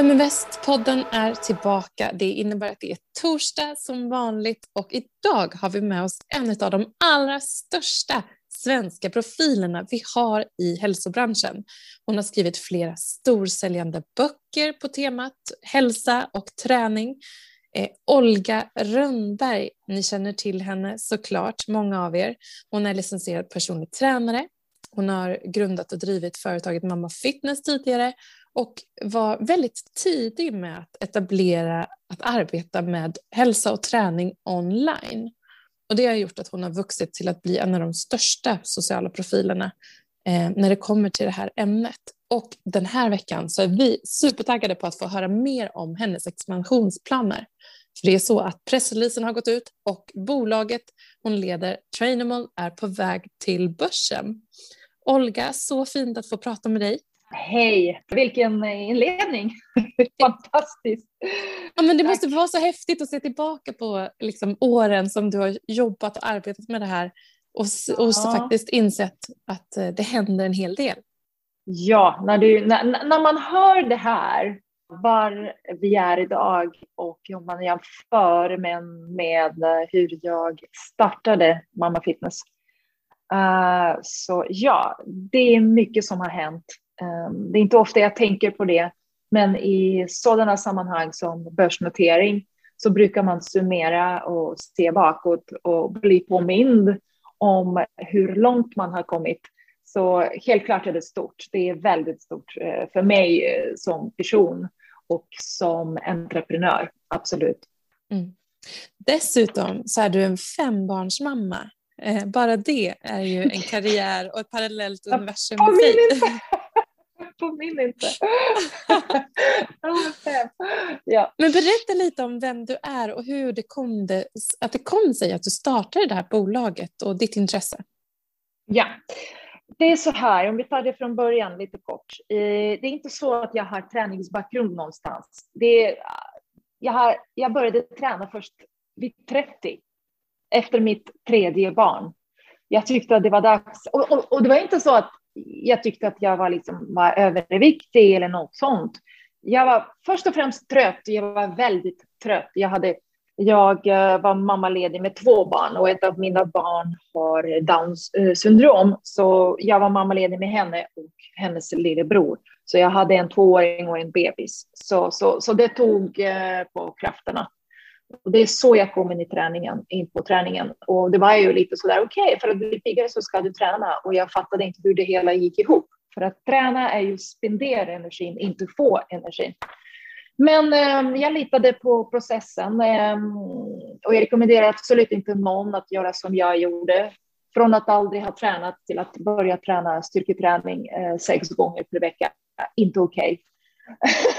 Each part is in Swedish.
Vem är bäst-podden är tillbaka. Det innebär att det är torsdag som vanligt och idag har vi med oss en av de allra största svenska profilerna vi har i hälsobranschen. Hon har skrivit flera storsäljande böcker på temat hälsa och träning. Eh, Olga Rönnberg, ni känner till henne såklart, många av er. Hon är licensierad personlig tränare. Hon har grundat och drivit företaget Mamma Fitness tidigare och var väldigt tidig med att etablera att arbeta med hälsa och träning online. Och det har gjort att hon har vuxit till att bli en av de största sociala profilerna eh, när det kommer till det här ämnet. Och den här veckan så är vi supertaggade på att få höra mer om hennes expansionsplaner. För det är så att pressreleasen har gått ut och bolaget hon leder, Trainable, är på väg till börsen. Olga, så fint att få prata med dig. Hej, vilken inledning! Fantastiskt! Ja, men det måste vara så häftigt att se tillbaka på liksom, åren som du har jobbat och arbetat med det här och, och så faktiskt insett att eh, det händer en hel del. Ja, när, du, när, när man hör det här, var vi är idag och om man jämför med, med hur jag startade Mamma Fitness. Uh, så ja, det är mycket som har hänt det är inte ofta jag tänker på det, men i sådana sammanhang som börsnotering så brukar man summera och se bakåt och bli påmind om hur långt man har kommit. Så helt klart är det stort. Det är väldigt stort eh, för mig eh, som person och som entreprenör, absolut. Mm. Dessutom så är du en fembarnsmamma. Eh, bara det är ju en karriär och ett parallellt universum i sig påminn inte. ja. Men berätta lite om vem du är och hur det kom, det, att det kom sig att du startade det här bolaget och ditt intresse. Ja, det är så här, om vi tar det från början lite kort. Eh, det är inte så att jag har träningsbakgrund någonstans. Det är, jag, har, jag började träna först vid 30, efter mitt tredje barn. Jag tyckte att det var dags. Och, och, och det var inte så att jag tyckte att jag var, liksom, var överviktig eller något sånt. Jag var först och främst trött. Jag var väldigt trött. Jag, hade, jag eh, var mammaledig med två barn och ett av mina barn har Downs eh, syndrom. Så jag var mammaledig med henne och hennes lillebror. Så jag hade en tvååring och en bebis. Så, så, så det tog eh, på krafterna. Och det är så jag kom in i träningen, in på träningen. Och det var ju lite sådär, okej, okay, för att bli piggare så ska du träna. Och jag fattade inte hur det hela gick ihop. För att träna är ju spendera energin, inte få energin. Men eh, jag litade på processen eh, och jag rekommenderar absolut inte någon att göra som jag gjorde. Från att aldrig ha tränat till att börja träna styrketräning eh, sex gånger per vecka. Inte okej. Okay.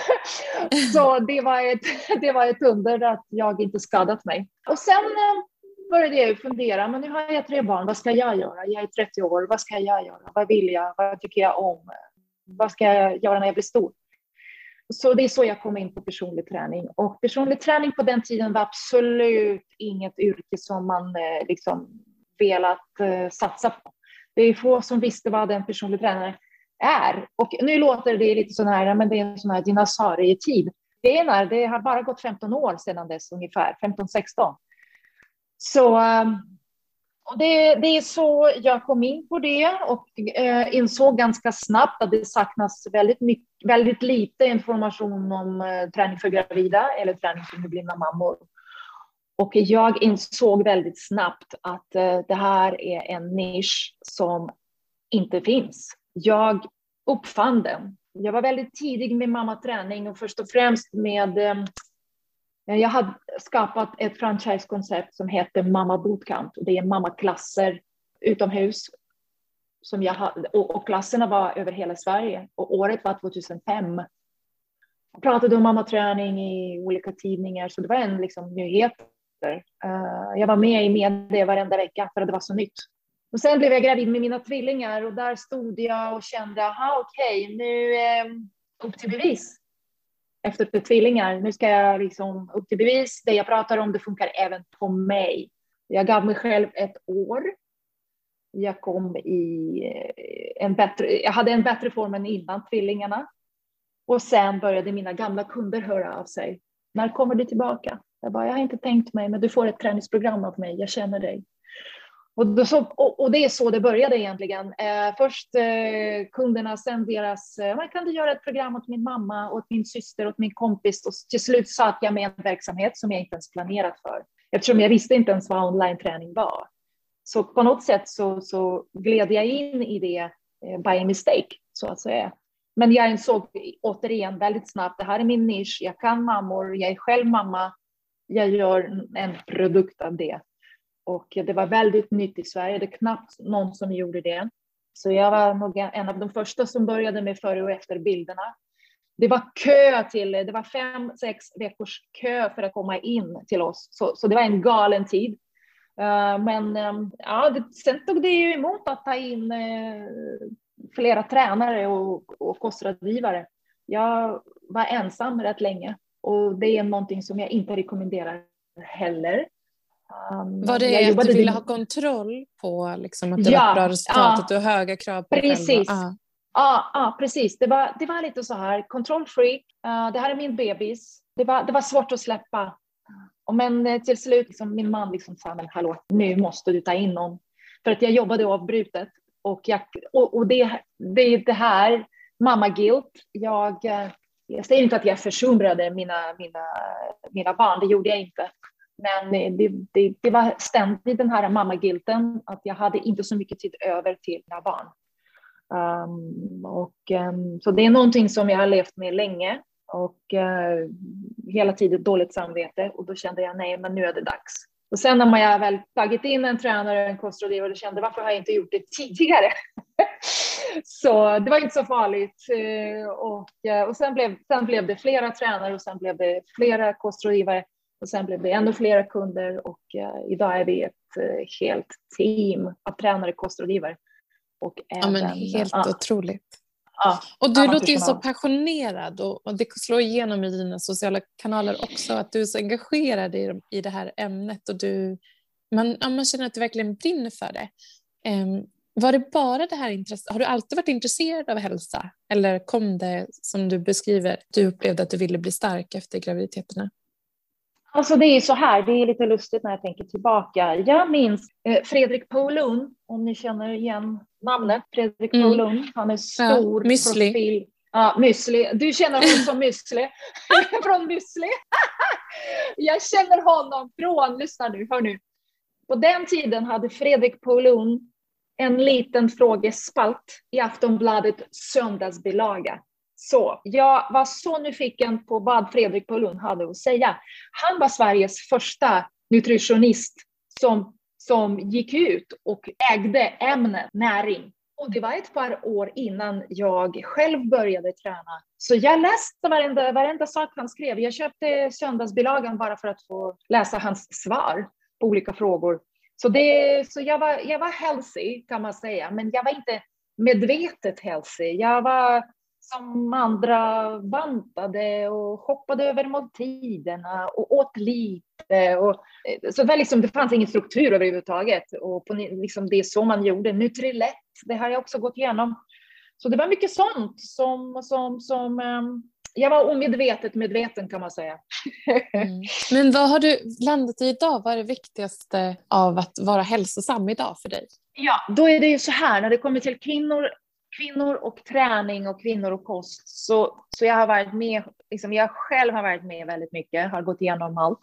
så det var, ett, det var ett under att jag inte skadat mig. Och sen eh, började jag fundera, men nu har jag tre barn, vad ska jag göra? Jag är 30 år, vad ska jag göra? Vad vill jag? Vad tycker jag om? Vad ska jag göra när jag blir stor? Så det är så jag kom in på personlig träning. Och personlig träning på den tiden var absolut inget yrke som man eh, liksom velat eh, satsa på. Det är få som visste vad en personlig tränare är. Och nu låter det lite så här, men det är en sån här dinosaurietid. Det är när det har bara gått 15 år sedan dess ungefär, 15-16. Så ehm, och det, det, är så jag kom in på det och eh, insåg ganska snabbt att det saknas väldigt, mycket, väldigt lite information om eh, träning för gravida eller träning för nyblivna mammor. Och jag insåg väldigt snabbt att eh, det här är en nisch som inte finns jag uppfann den. Jag var väldigt tidig med mammaträning och först och främst med eh, jag hade skapat ett franchisekoncept som heter Mamma Bootcamp. Det är mammaklasser utomhus. Som jag hade, och, och klasserna var över hela Sverige och året var 2005. Jag pratade om mammaträning i olika tidningar så det var en liksom, nyhet. Uh, jag var med i media varenda vecka för att det var så nytt. Och sen blev jag gravid med mina tvillingar och där stod jag och kände, aha okej, okay, nu eh, upp till bevis. Efter tvillingar, nu ska jag liksom upp till bevis. Det jag pratar om, det funkar även på mig. Jag gav mig själv ett år. Jag kom i eh, en bättre, jag hade en bättre form än innan tvillingarna. Och sen började mina gamla kunder höra av sig. När kommer du tillbaka? Jag bara, jag har inte tänkt mig, men du får ett träningsprogram av mig, jag känner dig. Och, då så, och, och, det är så det började egentligen. Eh, först eh, kunderna, sen deras, eh, kan du göra ett program åt min mamma, åt min syster, åt min kompis? Och till slut satt jag med en verksamhet som jag inte ens planerat för. Eftersom jag visste inte ens vad online-träning var. Så på något sätt så, så gled jag in i det eh, by mistake, så att säga. Men jag insåg återigen väldigt snabbt, det här är min nisch, jag kan mammor, jag är själv mamma, jag gör en produkt av det. Och det var väldigt nytt i Sverige, det är knappt någon som gjorde det. Så jag var nog en av de första som började med före och efter bilderna. Det var kö till, det var fem, sex veckors kö för att komma in till oss. Så, så det var en galen tid. Uh, men um, ja, det, sen tog det ju emot att ta in uh, flera tränare och, och kostrådgivare. Jag var ensam rätt länge och det är någonting som jag inte rekommenderar heller. Um, var det att du ville ha kontroll på liksom, att det ja, var bra resultat, ja, att du har höga krav på precis. själv? Ja, ja, precis. Det var, det var lite så här, kontrollfreak, uh, det här är min bebis. Det var, det var svårt att släppa. Men eh, till slut, liksom, min man liksom sa, men hallå, nu måste du ta in någon. För att jag jobbade avbrutet och, jag, och, och det, det är det här, mamma guilt. Jag, eh, jag säger inte att jag försumrade mina, mina, mina barn, det gjorde jag inte. Men det, det, det var ständigt den här mammagilten, att jag hade inte så mycket tid över till mina barn. Um, och, um, så det är någonting som jag har levt med länge och uh, hela tiden dåligt samvete och då kände jag nej, men nu är det dags. Och sen när man väl tagit in en tränare, en kostrådgivare, kände varför har jag inte gjort det tidigare? så det var inte så farligt. Eh, och, eh, och sen, blev, sen blev det flera tränare och sen blev det flera kostrådgivare och sen blev det ännu flera kunder och uh, idag är vi ett uh, helt team av tränare, kostrådgivare. Och även, ja, men helt uh, otroligt. Ja, och du låter ju så passionerad och, och, det slår igenom i dina sociala kanaler också, att du är så engagerad i, i det här ämnet och du, man, ja, man känner att du verkligen brinner för det. Um, var det bara det här intresset? Har du alltid varit intresserad av hälsa? Eller kom det, som du beskriver, du upplevde att du ville bli stark efter graviditeterna? Alltså det är så här, det är lite lustigt när jag tänker tillbaka. Jag minns eh, Fredrik Polun, om ni känner igen namnet. Fredrik mm. Polun, han är stor ja, müsli. profil. Ja, müsli. Du känner honom som müsli. från müsli. jag känner honom från, lyssna nu, hör nu. På den tiden hade Fredrik Polun en liten frågespalt i Aftonbladet söndagsbilaga. Så jag var så nyfiken på vad Fredrik Polun hade att säga. Han var Sveriges första nutritionist som, som gick ut och ägde ämnet näring. Och det var ett par år innan jag själv började träna. Så jag läste varenda, varenda sak han skrev. Jag köpte söndagsbilagan bara för att få läsa hans svar på olika frågor. Så, det, så jag, var, jag var healthy kan man säga, men jag var inte medvetet healthy. Jag var som andra bantade och hoppade över måltiderna och åt lite. Och, eh, så det, liksom, det fanns ingen struktur överhuvudtaget. Och på, liksom, det är så man gjorde. Nutrilett, det har jag också gått igenom. Så det var mycket sånt som, som, som um, jag var omedvetet medveten kan man säga. Mm. Men vad har du landat i idag? Vad är det viktigaste av att vara hälsosam idag för dig? Ja, då är det ju så här när det kommer till kvinnor kvinnor och träning och kvinnor och kost. Så, så jag har varit med, liksom jag själv har varit med väldigt mycket, har gått igenom allt.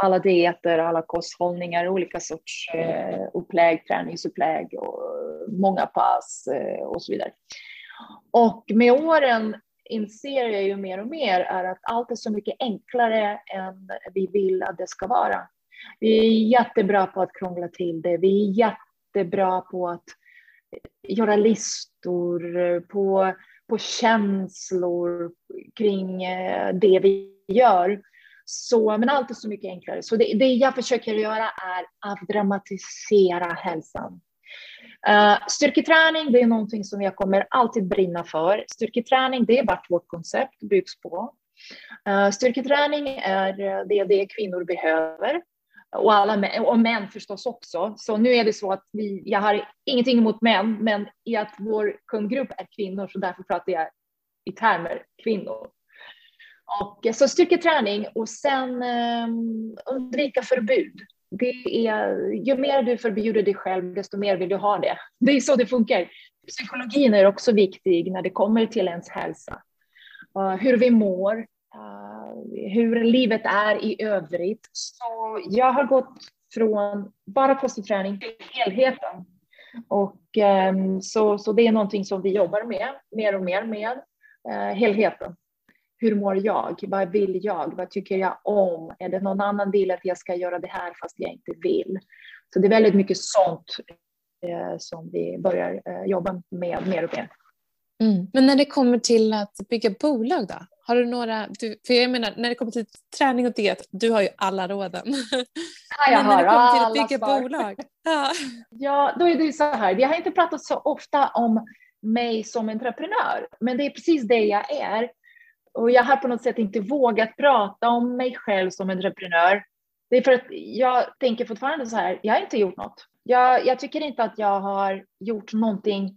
Alla dieter, alla kosthållningar, olika sorts eh, upplägg, träningsupplägg och många pass eh, och så vidare. Och med åren inser jag ju mer och mer är att allt är så mycket enklare än vi vill att det ska vara. Vi är jättebra på att krångla till det. Vi är jättebra på att göra listor eh, på, på känslor kring eh, det vi gör. Så, men allt är så mycket enklare. Så det, det jag försöker göra är att dramatisera hälsan. Uh, styrketräning, det är någonting som jag kommer alltid brinna för. Styrketräning, det är vart vårt koncept byggs på. Uh, styrketräning är det, det kvinnor behöver och, alla män, och män förstås också. Så nu är det så att vi, jag har ingenting emot män, men i att vår kundgrupp är kvinnor så därför pratar jag i termer kvinnor. Och, eh, så styrketräning och sen um, undvika förbud. Det är, ju mer du förbjuder dig själv, desto mer vill du ha det. Det är så det funkar. Psykologin är också viktig när det kommer till ens hälsa. Uh, hur vi mår, Eh, hur livet är i övrigt. Så jag har gått från bara positiv till helheten. Och um, så, så det är någonting som vi jobbar med mer och mer med, uh, helheten hur mår jag? Vad vill jag? Vad tycker jag om? Är det någon annan vill att jag ska göra det här fast jag inte vill? Så det är väldigt mycket sånt eh, som vi börjar jobba med mer och mer. Mm. Men när det kommer till att bygga bolag då? Har du några, du, för jag menar när det kommer till träning och diet, du har ju alla råden. Ja, jag Men när det kommer till att bygga svar. bolag. Ja. Ja, då är det så här, vi har inte pratat så ofta om mig som entreprenör, men det är precis det jag är. Och jag har på något sätt inte vågat prata om mig själv som entreprenör. Det är för att jag tänker fortfarande så här, jag har inte gjort något. Jag, jag tycker inte att jag har gjort någonting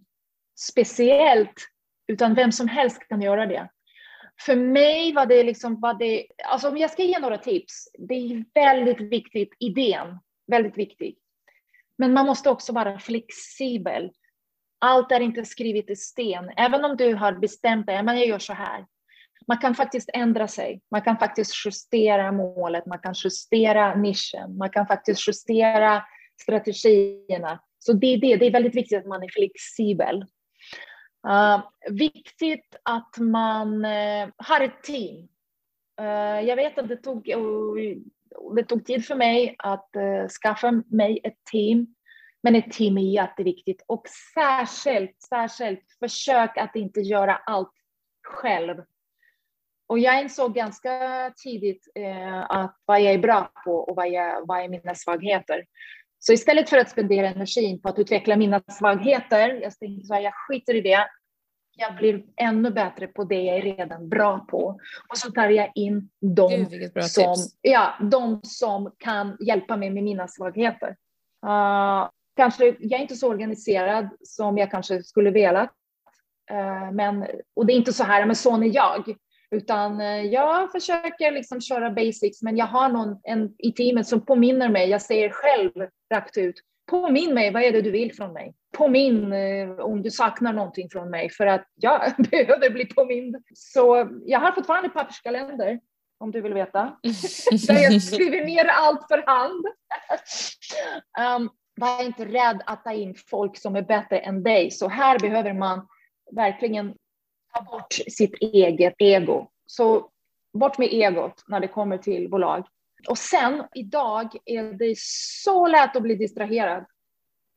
speciellt, utan vem som helst kan göra det. För mig var det liksom, var det, alltså om jag ska ge några tips, det är väldigt viktigt, idén, väldigt viktig. Men man måste också vara flexibel. Allt är inte skrivet i sten. Även om du har bestämt dig, men jag gör så här man kan faktiskt ändra sig. Man kan faktiskt justera målet, man kan justera nischen, man kan faktiskt justera strategierna. Så det är det, det är väldigt viktigt att man är flexibel. Uh, viktigt att man uh, har ett team. Uh, jag vet att det tog, det tog tid för mig att skaffa mig ett team, men ett team är jätteviktigt och särskilt, särskilt försök att inte göra allt själv och jag insåg ganska tidigt att vad jag är bra på och vad, jag, vad är mina svagheter. Så istället för att spendera energin på att utveckla mina svagheter, jag tänkte så här, jag skiter i det. Jag blir ännu bättre på det jag är redan bra på. Och så tar jag in de, som, ja, de som kan hjälpa mig med mina svagheter. Uh, kanske jag är inte så organiserad som jag kanske skulle velat. Uh, men, och det är inte så här, men sån är jag. Utan eh, jag försöker liksom köra basics, men jag har någon en, i teamet som påminner mig. Jag säger själv rakt ut, påminn mig, vad är det du vill från mig? Påminn eh, om du saknar någonting från mig, för att jag behöver bli påmind. Så jag har fortfarande papperskalender, om du vill veta, där jag skriver ner allt för hand. um, var inte rädd att ta in folk som är bättre än dig. Så här behöver man verkligen ta bort sitt eget ego. Så bort med egot när det kommer till bolag. Och sen idag är det så lätt att bli distraherad.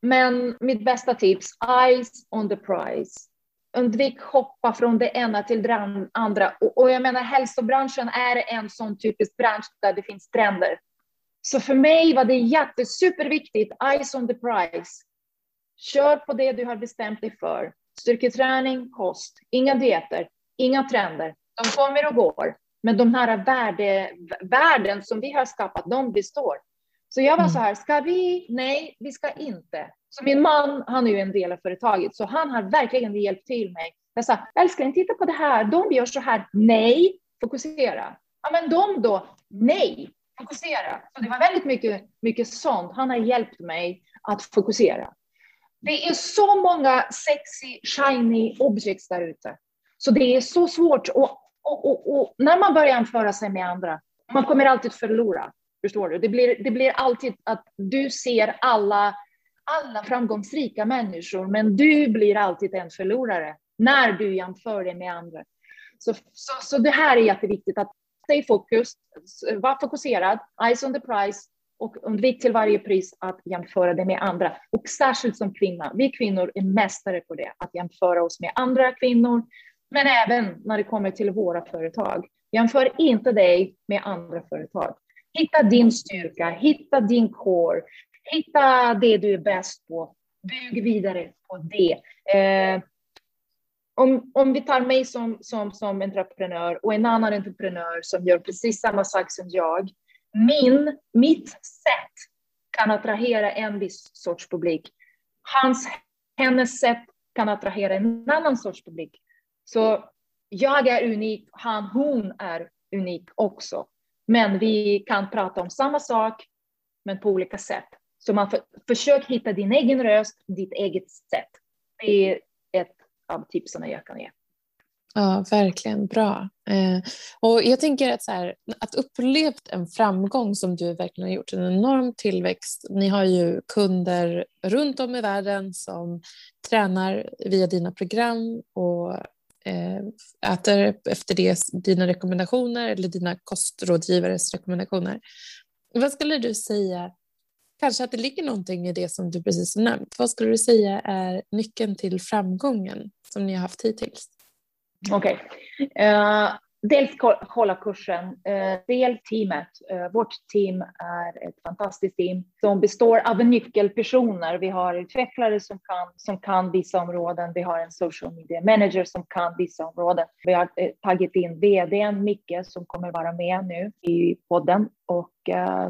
Men mitt bästa tips, eyes on the prize. Undvik hoppa från det ena till det andra. Och, och jag menar hälsobranschen är en sån typisk bransch där det finns trender. Så för mig var det jättesuperviktigt, eyes on the prize. Kör på det du har bestämt dig för. Styrketräning, kost, inga dieter, inga trender. De kommer och går, men de här värde, värden som vi har skapat, de består. Så jag var så här, ska vi? Nej, vi ska inte. Så min man, han är ju en del av företaget, så han har verkligen hjälpt till mig. Jag sa, älskling, titta på det här, de gör så här. Nej, fokusera. Ja, men de då? Nej, fokusera. Så det var väldigt mycket, mycket sånt. Han har hjälpt mig att fokusera. Det är så många sexy, shiny objects där ute. Så det är så svårt. Och, och, och, och, när man börjar jämföra sig med andra, man kommer alltid förlora. Förstår du? Det blir, det blir alltid att du ser alla, alla framgångsrika människor, men du blir alltid en förlorare när du jämför dig med andra. Så, så, så det här är jätteviktigt att stay focused, var fokuserad, eyes on the prize, och undvik till varje pris att jämföra det med andra. Och särskilt som kvinna. Vi kvinnor är mästare på det, att jämföra oss med andra kvinnor, men även när det kommer till våra företag. Jämför inte dig med andra företag. Hitta din styrka, hitta din core, hitta det du är bäst på. Bygg vidare på det. Eh, om, om vi tar mig som, som, som entreprenör och en annan entreprenör som gör precis samma sak som jag, min, mitt sätt kan attrahera en viss sorts publik. Hans, hennes sätt kan attrahera en annan sorts publik. Så jag är unik, han, hon är unik också. Men vi kan prata om samma sak, men på olika sätt. Så man för, försök hitta din egen röst, ditt eget sätt. Det är ett av tipsen jag kan ge. Ja, verkligen bra. Eh, och jag tänker att, så här, att upplevt en framgång som du verkligen har gjort, en enorm tillväxt. Ni har ju kunder runt om i världen som tränar via dina program och eh, äter efter det, dina rekommendationer eller dina kostrådgivares rekommendationer. Vad skulle du säga, kanske att det ligger någonting i det som du precis nämnt. Vad skulle du säga är nyckeln till framgången som ni har haft hittills? Okej. Okay. Uh, eh, dels hålla kursen, uh, del teamet. Uh, vårt team är ett fantastiskt team som består av nyckelpersoner. Vi har utvecklare som kan, som kan vissa områden. Vi har en social media manager som kan vissa områden. Vi har uh, tagit in vdn Micke som kommer vara med nu i podden. Och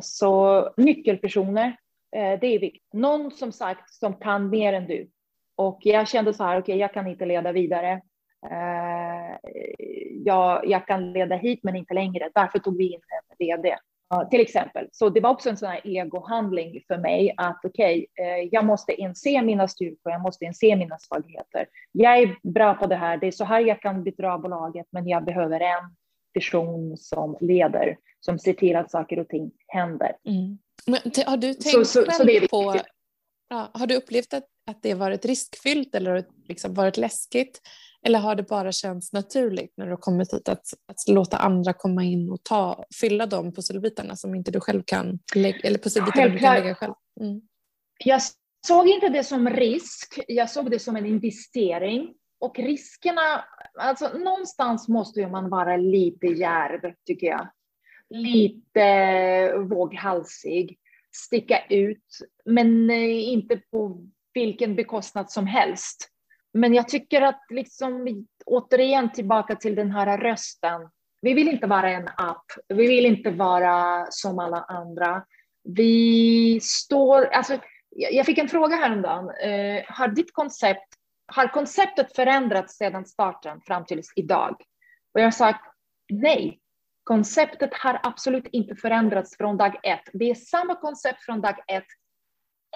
så nyckelpersoner, det är viktigt. Någon som sagt som kan mer än du. Och jag kände så här, okej, okay, jag kan inte leda vidare jag, jag kan leda hit men inte längre. Därför tog vi in en vd till exempel. Så det var också en sån här egohandling för mig att okej, okay, eh, jag måste inse mina styrkor, jag måste inse mina svagheter. Jag är bra på det här, det är så här jag kan bedra bolaget, men jag behöver en person som leder, som ser till att saker och ting händer. Mm. Har du tänkt så, så, så på, ja, har du upplevt att, att det varit riskfyllt eller liksom varit läskigt eller har det bara känts naturligt när du har kommit hit att, att låta andra komma in och ta, fylla de pusselbitarna som inte du själv kan lägga, eller pusselbitarna du kan lägga själv? Mm. Jag såg inte det som risk, jag såg det som en investering. Och riskerna, alltså någonstans måste man vara lite järv tycker jag. Lite våghalsig, sticka ut, men eh, inte på vilken bekostnad som helst. Men jag tycker att liksom återigen tillbaka till den här rösten. Vi vill inte vara en app. Vi vill inte vara som alla andra. Vi står, alltså, jag fick en fråga häromdagen. Eh, har ditt koncept, har konceptet förändrats sedan starten fram till idag? Och jag har sagt nej. Konceptet har absolut inte förändrats från dag ett. Det är samma koncept från dag ett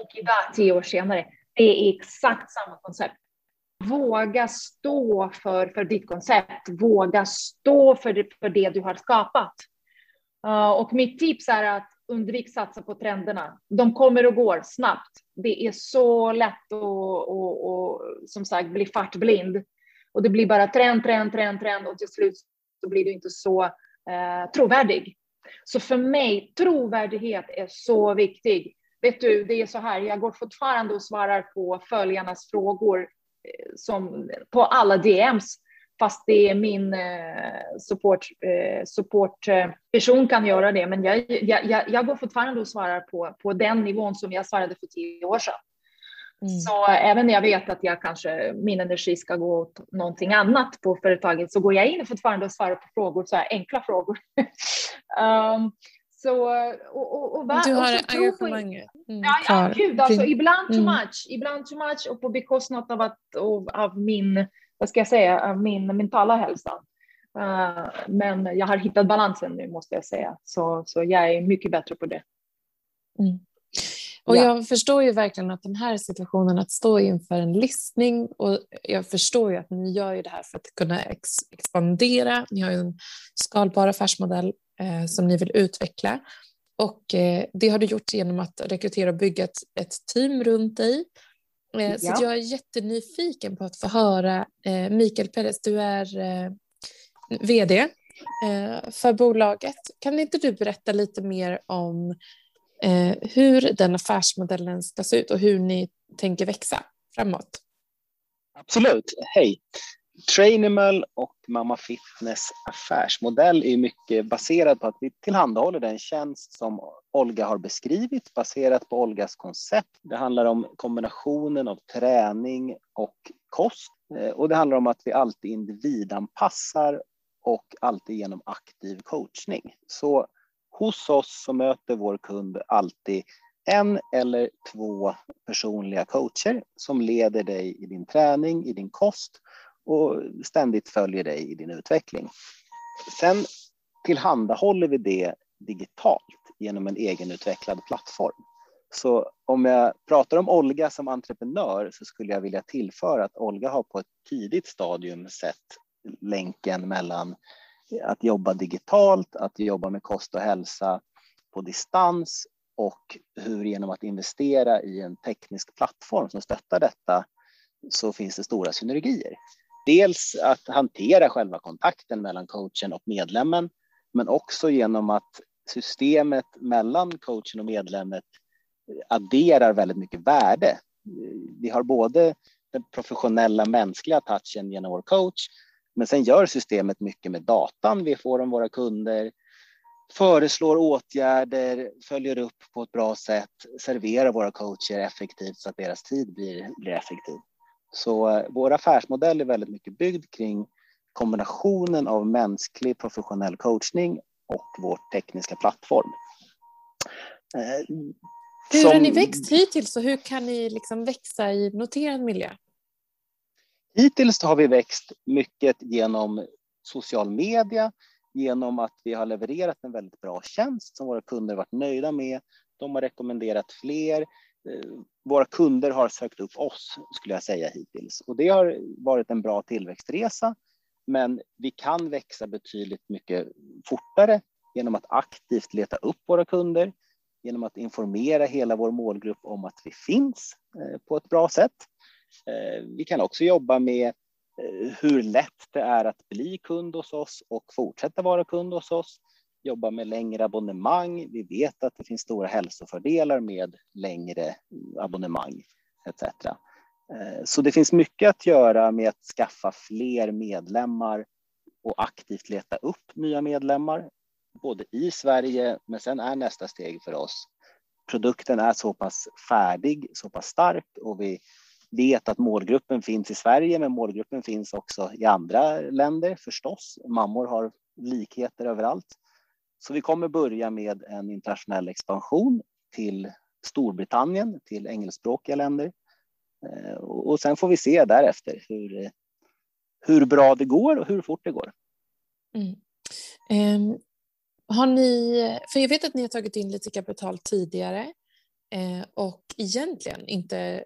och idag, tio år senare. Det är exakt samma koncept våga stå för, för ditt koncept, våga stå för det, för det du har skapat. Uh, och mitt tips är att undvik satsa på trenderna. De kommer och går snabbt. Det är så lätt att och, och, som sagt bli fartblind. Och det blir bara trend, trend, trend, trend och till slut så blir du inte så uh, trovärdig. Så för mig, trovärdighet är så viktig. Vet du, det är så här, jag går fortfarande och svarar på följarnas frågor som på alla DMs, fast det är min eh, support, eh, supportperson kan göra det. Men jag, jag, jag går fortfarande och svarar på, på den nivån som jag svarade för tio år sedan. Mm. Så även när jag vet att jag kanske, min energi ska gå åt någonting annat på företaget så går jag in fortfarande och svarar på frågor, så här enkla frågor. um, så, och, och, och, du har och engagemanget mm, ja, ja, gud, alltså, ibland too mm. much, ibland too much och på bekostnad av, att, av, av min, vad ska jag säga, av min mentala hälsa. Uh, men jag har hittat balansen nu måste jag säga, så, så jag är mycket bättre på det. Mm. Och ja. jag förstår ju verkligen att den här situationen, att stå inför en listning och jag förstår ju att ni gör ju det här för att kunna ex expandera. Ni har ju en skalbar affärsmodell eh, som ni vill utveckla. Och eh, det har du gjort genom att rekrytera och bygga ett, ett team runt dig. Eh, ja. Så jag är jättenyfiken på att få höra eh, Mikael Perez, du är vd för bolaget. Kan inte du berätta lite mer om hur den affärsmodellen ska se ut och hur ni tänker växa framåt? Absolut. Hej. Trainimal och Mamma Fitness affärsmodell är mycket baserad på att vi tillhandahåller den tjänst som Olga har beskrivit baserat på Olgas koncept. Det handlar om kombinationen av träning och kost eh, och det handlar om att vi alltid individanpassar och alltid genom aktiv coachning. Så hos oss så möter vår kund alltid en eller två personliga coacher som leder dig i din träning, i din kost och ständigt följer dig i din utveckling. Sen tillhandahåller vi det digitalt genom en egenutvecklad plattform. Så om jag pratar om Olga som entreprenör så skulle jag vilja tillföra att Olga har på ett tidigt stadium sett länken mellan att jobba digitalt, att jobba med kost och hälsa på distans och hur genom att investera i en teknisk plattform som stöttar detta så finns det stora synergier. Dels att hantera själva kontakten mellan coachen och medlemmen, men också genom att systemet mellan coachen och medlemmet adderar väldigt mycket värde. Vi har både den professionella mänskliga touchen genom vår coach, men sen gör systemet mycket med datan vi får om våra kunder, föreslår åtgärder, följer upp på ett bra sätt, serverar våra coacher effektivt så att deras tid blir, blir effektiv. Så eh, vår affärsmodell är väldigt mycket byggd kring kombinationen av mänsklig professionell coachning och vår tekniska plattform. Eh, hur Som... har ni växt hittills och hur kan ni liksom växa i noterad miljö? Hittills har vi växt mycket genom social media, genom att vi har levererat en väldigt bra tjänst som våra kunder varit nöjda med. De har rekommenderat fler. Eh, våra kunder har sökt upp oss, skulle jag säga hittills. Och det har varit en bra tillväxtresa, men vi kan växa betydligt mycket fortare genom att aktivt leta upp våra kunder, genom att informera hela vår målgrupp om att vi finns eh, på ett bra sätt. Eh, vi kan också jobba med hur lätt det är att bli kund hos oss och fortsätta vara kund hos oss. Jobba med längre abonnemang. Vi vet att det finns stora hälsofördelar med längre abonnemang etc. Eh, så det finns mycket att göra med att skaffa fler medlemmar och aktivt leta upp nya medlemmar både i Sverige, men sen är nästa steg för oss. Produkten är så pass färdig, så pass stark och vi vet att målgruppen finns i Sverige, men målgruppen finns också i andra länder förstås. Mammor har likheter överallt. Så vi kommer börja med en internationell expansion till Storbritannien, till engelskspråkiga länder. Eh, och sen får vi se därefter hur, hur bra det går och hur fort det går. Mm. Um, har ni, för jag vet att ni har tagit in lite kapital tidigare eh, och egentligen inte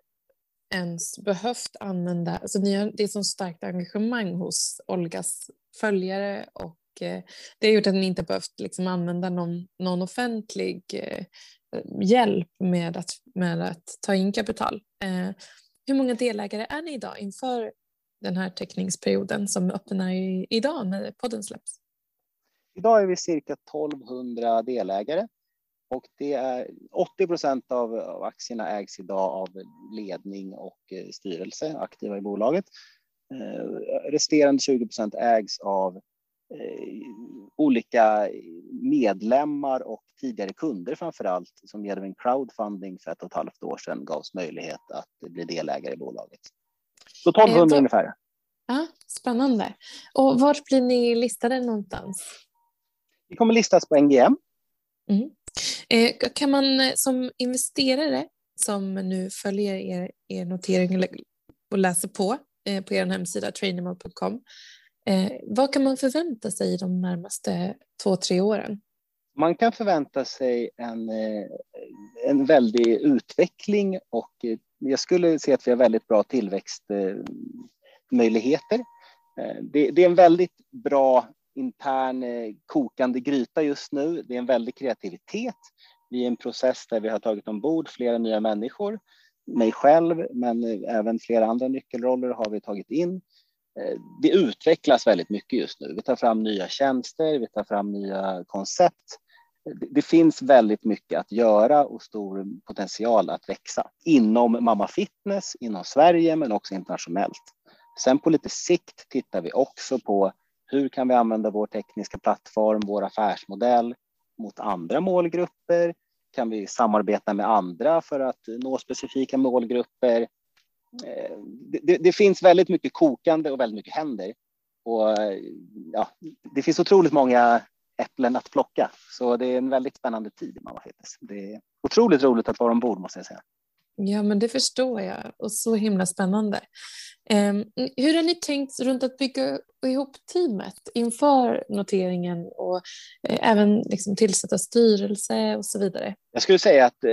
ens behövt använda, alltså ni har, det är så starkt engagemang hos Olgas följare och Eh, det har gjort att ni inte behövt liksom använda någon, någon offentlig eh, hjälp med att, med att ta in kapital. Eh, hur många delägare är ni idag inför den här teckningsperioden som öppnar i, idag när podden släpps? Idag är vi cirka 1200 delägare och det är 80 procent av, aktierna ägs idag av ledning och styrelse aktiva i bolaget. Resterande 20 procent ägs av olika medlemmar och tidigare kunder framför allt som genom en crowdfunding för ett och ett halvt år sedan gavs möjlighet att bli delägare i bolaget. Så 1200 eh, ungefär. Ja, spännande. Och var blir ni listade någonstans? Vi kommer listas på NGM. Mm. Eh, kan man eh, som investerare som nu följer er, er notering och läser på eh, på er hemsida trainable.com, eh, vad kan man förvänta sig de närmaste två, tre åren? Man kan förvänta sig en, eh, en väldig utveckling och eh, jag skulle säga att vi har väldigt bra tillväxtmöjligheter. Eh, det, det är en väldigt bra intern kokande gryta just nu. Det är en väldig kreativitet. Vi är i en process där vi har tagit ombord flera nya människor. Mig själv, men även flera andra nyckelroller har vi tagit in. Eh, det utvecklas väldigt mycket just nu. Vi tar fram nya tjänster, vi tar fram nya koncept. Det finns väldigt mycket att göra och stor potential att växa inom Mamma Fitness, inom Sverige, men också internationellt. Sen på lite sikt tittar vi också på hur kan vi använda vår tekniska plattform, vår affärsmodell mot andra målgrupper? Kan vi samarbeta med andra för att nå specifika målgrupper? Eh, det, det finns väldigt mycket kokande och väldigt mycket händer. Och ja, det finns otroligt många äpplen att plocka, så det är en väldigt spännande tid i Mamma Fitness. Det är otroligt roligt att vara ombord måste jag säga. Ja, men det förstår jag och så himla spännande. Um, hur har ni tänkt runt att bygga ihop teamet inför noteringen och uh, även liksom tillsätta styrelse och så vidare? Jag skulle säga att uh,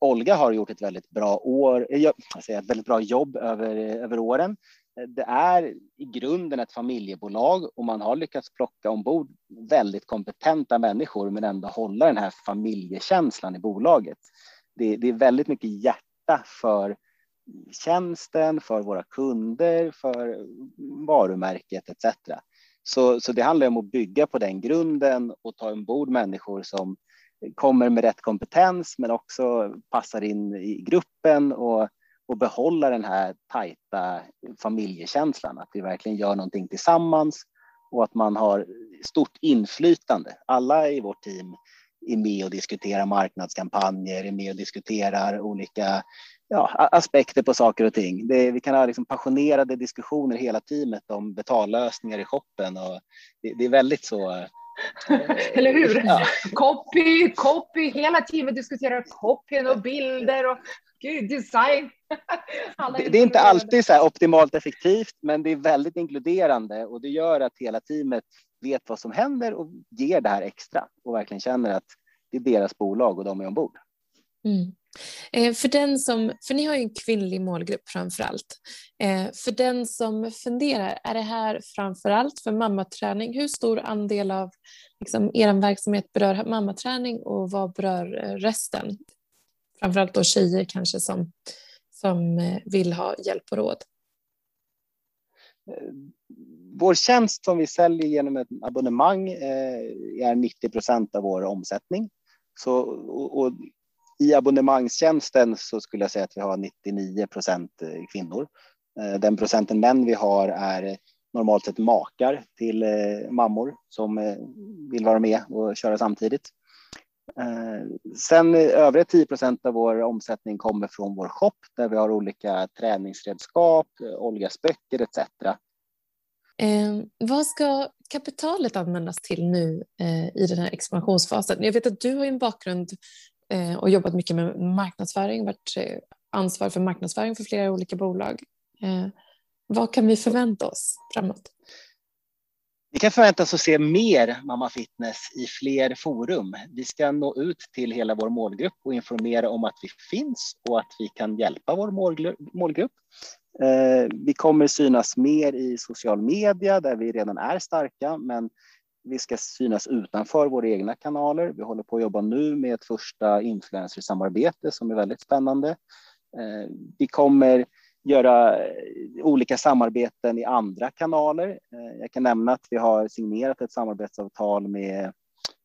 Olga har gjort ett väldigt bra år, eh, jag säga, ett väldigt bra jobb över, eh, över åren. Eh, det är i grunden ett familjebolag och man har lyckats plocka ombord väldigt kompetenta människor men ändå hålla den här familjekänslan i bolaget. Det, det är väldigt mycket hjärta för tjänsten, för våra kunder, för varumärket etc. Så, så det handlar om att bygga på den grunden och ta ombord människor som kommer med rätt kompetens men också passar in i gruppen och, och behålla den här tajta familjekänslan, att vi verkligen gör någonting tillsammans och att man har stort inflytande. Alla i vårt team är med och diskuterar marknadskampanjer, är med och diskuterar olika ja, aspekter på saker och ting. Det, vi kan ha liksom passionerade diskussioner hela teamet om betallösningar i shoppen och det, det är väldigt så eller hur? Ja. Copy, copy, hela teamet diskuterar copyn och bilder och gud, design. det, det, är inte alltid så optimalt effektivt, men det är väldigt inkluderande och det gör att hela teamet vet vad som händer och ger det här extra och verkligen känner att det är deras bolag och de är ombord. Mm. Eh, för, den som, för ni har ju en kvinnlig målgrupp framför allt. Eh, för den som funderar, är det här framför allt för mammaträning? Hur stor andel av liksom, er verksamhet berör mammaträning och vad berör eh, resten? Framförallt då tjejer kanske som, som eh, vill ha hjälp och råd. Eh, vår tjänst som vi säljer genom ett abonnemang eh, är 90 procent av vår omsättning. Så, och, och i abonnemangstjänsten så skulle jag säga att vi har 99 procent eh, kvinnor. Eh, den procenten män vi har är eh, normalt sett makar till mammor som vill vara med och köra samtidigt. Sen övriga 10 procent av vår omsättning kommer från vår shop där vi har olika träningsredskap, Olgas böcker etc. Eh, ehm, vad ska kapitalet användas till nu eh, i den här expansionsfasen? Jag vet att du har en bakgrund Eh, och jobbat mycket med marknadsföring, varit eh, ansvarig för marknadsföring för flera olika bolag. Eh, vad kan vi förvänta oss framåt? Vi kan förvänta oss att se mer Mamma Fitness i fler forum. Vi ska nå ut till hela vår målgrupp och informera om att vi finns och att vi kan hjälpa vår målgrupp. Eh, vi kommer synas mer i social media där vi redan är starka, men vi ska synas utanför våra egna kanaler. Vi håller på att jobba nu med ett första influencersamarbete som är väldigt spännande. Eh, vi kommer göra eh, olika samarbeten i andra kanaler. Eh, jag kan nämna att vi har signerat ett samarbetsavtal med,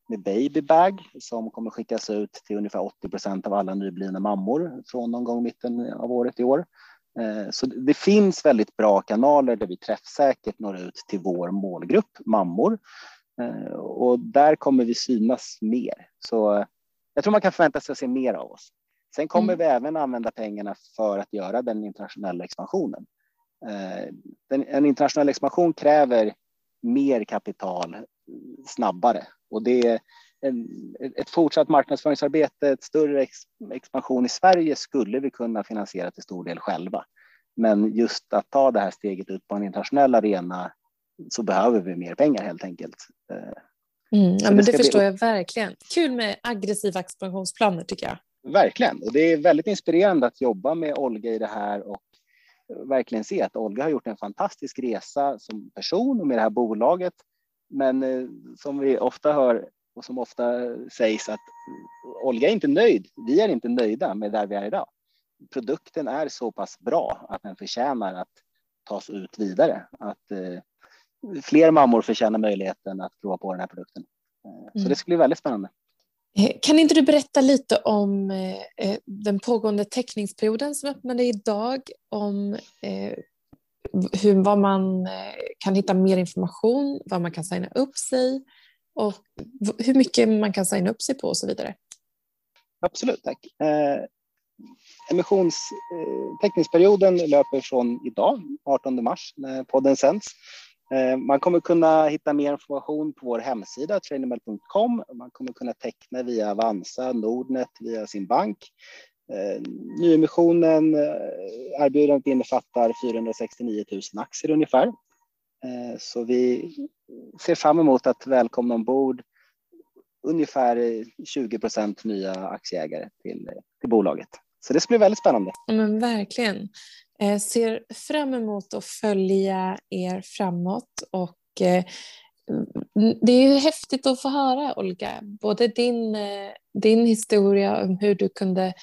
med Babybag som kommer skickas ut till ungefär 80 procent av alla nyblivna mammor från någon gång mitten av året i år. Så det finns väldigt bra kanaler där vi träffsäkert når ut till vår målgrupp, mammor. Eh, och där kommer vi synas mer. Så jag tror man kan förvänta sig att se mer av oss. Sen kommer mm. vi även använda pengarna för att göra den internationella expansionen. Eh, den, en internationell expansion kräver mer kapital snabbare och det är en, ett fortsatt marknadsföringsarbete, ett större ex, expansion i Sverige skulle vi kunna finansiera till stor del själva. Men just att ta det här steget ut på en internationell arena så behöver vi mer pengar helt enkelt. Eh, mm, ja, men det, det förstår bli... jag verkligen. Kul med aggressiva expansionsplaner tycker jag. Verkligen, och det är väldigt inspirerande att jobba med Olga i det här och verkligen se att Olga har gjort en fantastisk resa som person och med det här bolaget. Men eh, som vi ofta hör och som ofta sägs att Olga är inte nöjd. Vi är inte nöjda med där vi är idag. Produkten är så pass bra att den förtjänar att tas ut vidare. Att eh, fler mammor förtjänar möjligheten att prova på den här produkten. Eh, så mm. det ska bli väldigt spännande. Eh, kan inte du berätta lite om eh, den pågående teckningsperioden som öppnade idag? Om hur, vad man kan hitta mer information, vad man kan signa upp sig och hur mycket man kan signa upp sig på och så vidare. Absolut, tack. Eh, emissionsteckningsperioden löper från idag, 18 mars, när podden sänds. Eh, man kommer kunna hitta mer information på vår hemsida trainermel.com. Man kommer kunna teckna via Avanza, Nordnet, via sin bank. Eh, nyemissionen, eh, erbjudandet innefattar 469 000 aktier ungefär. Så vi ser fram emot att välkomna ombord ungefär 20 procent nya aktieägare till, till bolaget. Så det ska bli väldigt spännande. Men verkligen. Jag ser fram emot att följa er framåt och eh, mm, det är ju häftigt att få höra, Olga, både din, eh, din historia om hur du kunde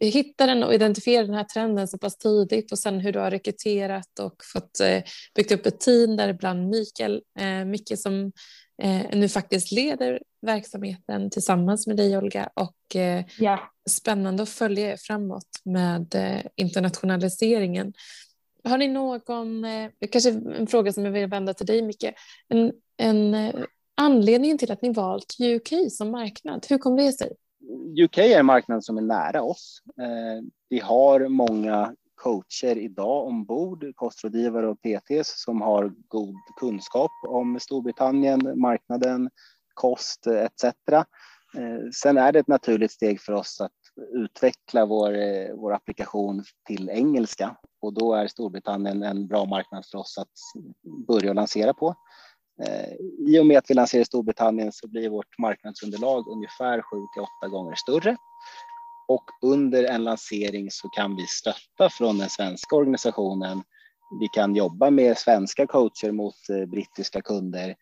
hitta den och identifiera den här trenden så pass tidigt och sen hur du har rekryterat och fått byggt upp ett team däribland Mikael, Micke som eh, nu faktiskt leder verksamheten tillsammans med dig Olga och eh, ja. spännande att följa er framåt med eh, internationaliseringen. Har ni någon, kanske en fråga som jag vill vända till dig Micke, en, en eh, anledning till att ni valt UK som marknad, hur kom det sig? UK är en marknad som är nära oss. Vi har många coacher idag ombord, kostrådgivare och PTs som har god kunskap om Storbritannien, marknaden, kost etc. Eh, sen är det ett naturligt steg för oss att utveckla vår, eh, vår applikation till engelska och då är Storbritannien en bra marknad för oss att börja lansera på. Eh, I och med att vi lanserar i Storbritannien så blir vårt marknadsunderlag ungefär 7 till 8 gånger större. Och under en lansering så kan vi stötta från den svenska organisationen. Vi kan jobba med svenska coacher mot eh, brittiska kunder.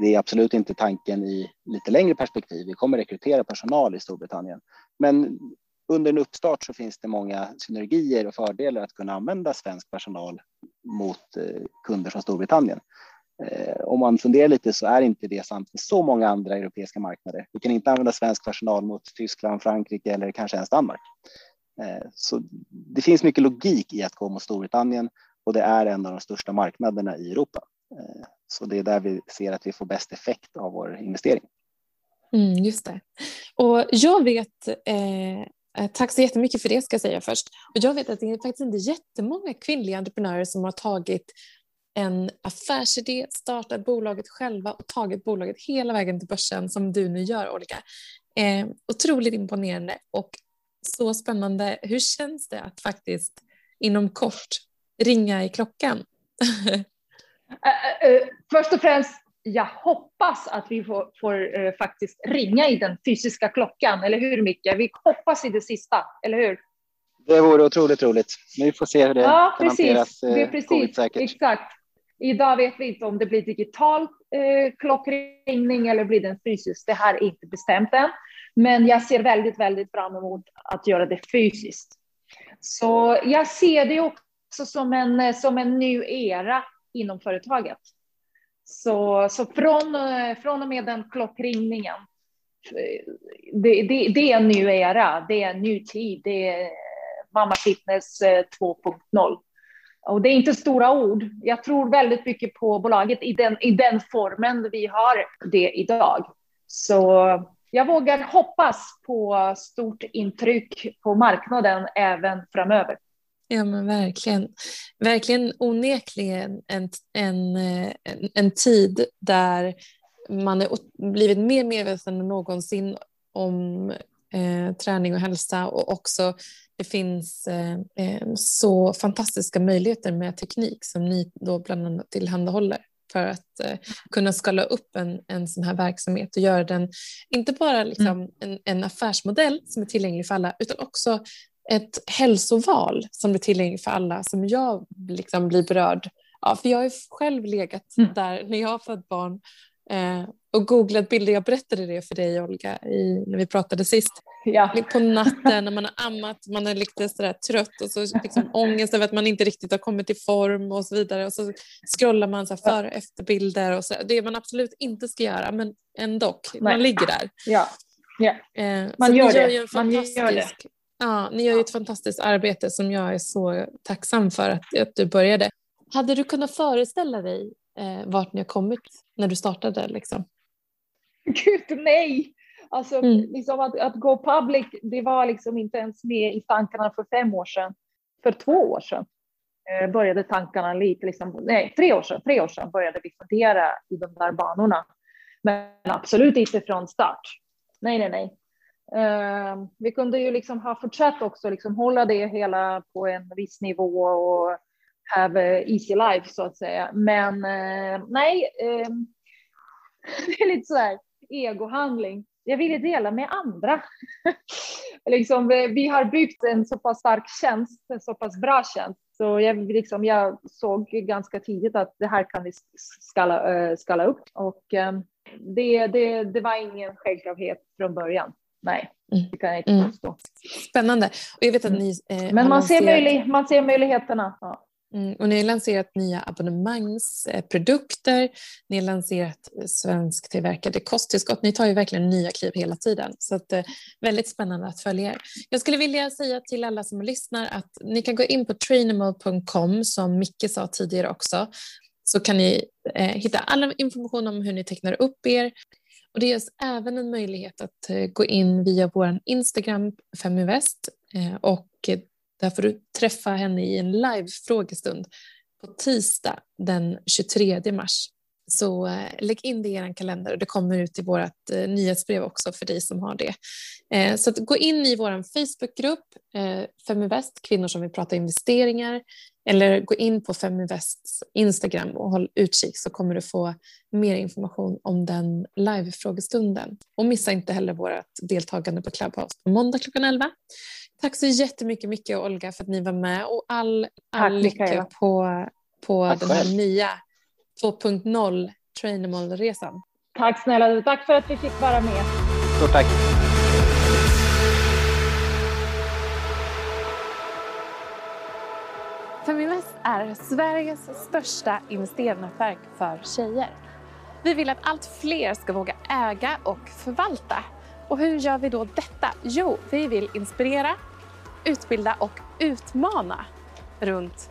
Det är absolut inte tanken i lite längre perspektiv. Vi kommer rekrytera personal i Storbritannien. Men under en uppstart så finns det många synergier och fördelar att kunna använda svensk personal mot eh, kunder från Storbritannien. Eh, om man funderar lite så är inte det sant med så många andra europeiska marknader. Vi kan inte använda svensk personal mot Tyskland, Frankrike eller kanske ens Danmark. Eh, så det finns mycket logik i att gå mot Storbritannien och det är en av de största marknaderna i Europa. Eh, så det är där vi ser att vi får bäst effekt av vår investering. Mm, just det. Och jag vet, eh, eh tack så jättemycket för det ska jag säga först. Och jag vet att det är faktiskt inte jättemånga kvinnliga entreprenörer som har tagit en affärsidé, startat bolaget själva och tagit bolaget hela vägen till börsen som du nu gör, Olga. Eh, otroligt imponerande och så spännande. Hur känns det att faktiskt inom kort ringa i klockan? uh, uh, först och främst, jag hoppas att vi får, får uh, faktiskt ringa i den fysiska klockan, eller hur Micke? Vi hoppas i det sista, eller hur? Det vore otroligt roligt. Vi får se hur det ja, kan precis. hanteras. Det är precis. Exakt. Idag vet vi inte om det blir digital eh, klockringning eller blir den fysisk. Det här är inte bestämt än, men jag ser väldigt, väldigt fram emot att göra det fysiskt. Så jag ser det också som en, som en ny era inom företaget. Så, så från, eh, från och med den klockringningen, eh, det, det, det är en ny era, det är en ny tid, det är Mamma Fitness eh, 2.0. Och det är inte stora ord. Jag tror väldigt mycket på bolaget i den, i den formen vi har det idag. Så jag vågar hoppas på stort intryck på marknaden även framöver. Ja men verkligen. Verkligen onekligen en, en, en, en tid där man har blivit mer medveten än någonsin om eh, träning och hälsa och också det finns eh, eh, så fantastiska möjligheter med teknik som ni då bland annat tillhandahåller för att eh, kunna skala upp en, en sån här verksamhet och göra den inte bara liksom mm. en, en affärsmodell som är tillgänglig för alla utan också ett hälsoval som är tillgängligt för alla som jag liksom blir berörd av. För jag har själv legat mm. där när jag har fött barn eh, och googlat bilder. Jag berättade det för dig Olga i, när vi pratade sist. Ja. På natten när man har ammat, man är lite sådär trött och så liksom ångest över att man inte riktigt har kommit i form och så vidare. Och så scrollar man så före och efterbilder och så. Det man absolut inte ska göra men ändå, man ligger där. Ja. Ja. Eh, man, gör det. Gör man gör det. Ja, ni gör ju ett fantastiskt arbete som jag är så tacksam för att, att du började. Hade du kunnat föreställa dig eh, vart ni har kommit när du startade? Liksom? Gud, nej! Alltså, mm. liksom att, att gå public, det var liksom inte ens med i tankarna för fem år sedan. För två år sedan eh, började tankarna lite, liksom, nej, tre år sedan, tre år sedan började vi fundera i de där banorna. Men absolut inte från start. Nej, nej, nej. Eh, vi kunde ju liksom ha fortsatt också liksom hålla det hela på en viss nivå och have easy life så att säga. Men eh, nej, eh, det är lite så här egohandling. Jag ville dela med andra. liksom, vi har byggt en så pass stark tjänst, en så pass bra tjänst. Så jag, liksom, jag såg ganska tidigt att det här kan vi skala, skala upp. Och det, det, det var ingen självklarhet från början. Nej, mm. det kan jag inte mm. påstå. Spännande. Och jag vet att mm. ni, eh, Men man ser, möjlig, man ser möjligheterna. Ja. Mm, och ni har lanserat nya abonnemangsprodukter, ni har lanserat svensktillverkade kosttillskott. Ni tar ju verkligen nya kliv hela tiden. Så att, eh, väldigt spännande att följa er. Jag skulle vilja säga till alla som lyssnar att ni kan gå in på trainable.com som Micke sa tidigare också. Så kan ni eh, hitta all information om hur ni tecknar upp er. Och det ges även en möjlighet att eh, gå in via vår Instagram Feminvest eh, och där får du träffa henne i en live-frågestund på tisdag den 23 mars. Så eh, lägg in det i er kalender och det kommer ut i vårt eh, nyhetsbrev också för dig som har det. Eh, så gå in i vår Facebookgrupp Feminvest, kvinnor som vill prata investeringar eller gå in på Feminvests Instagram och håll utkik så kommer du få mer information om den live-frågestunden. Och missa inte heller vårt deltagande på Clubhouse på måndag klockan 11. Tack så jättemycket Micke och Olga för att ni var med och all, all lycka på, på den här nya 2.0 Trainable-resan. Tack snälla Tack för att vi fick vara med. Stort tack. Feminvest är Sveriges största investeringsnätverk för tjejer. Vi vill att allt fler ska våga äga och förvalta. Och hur gör vi då detta? Jo, vi vill inspirera, utbilda och utmana runt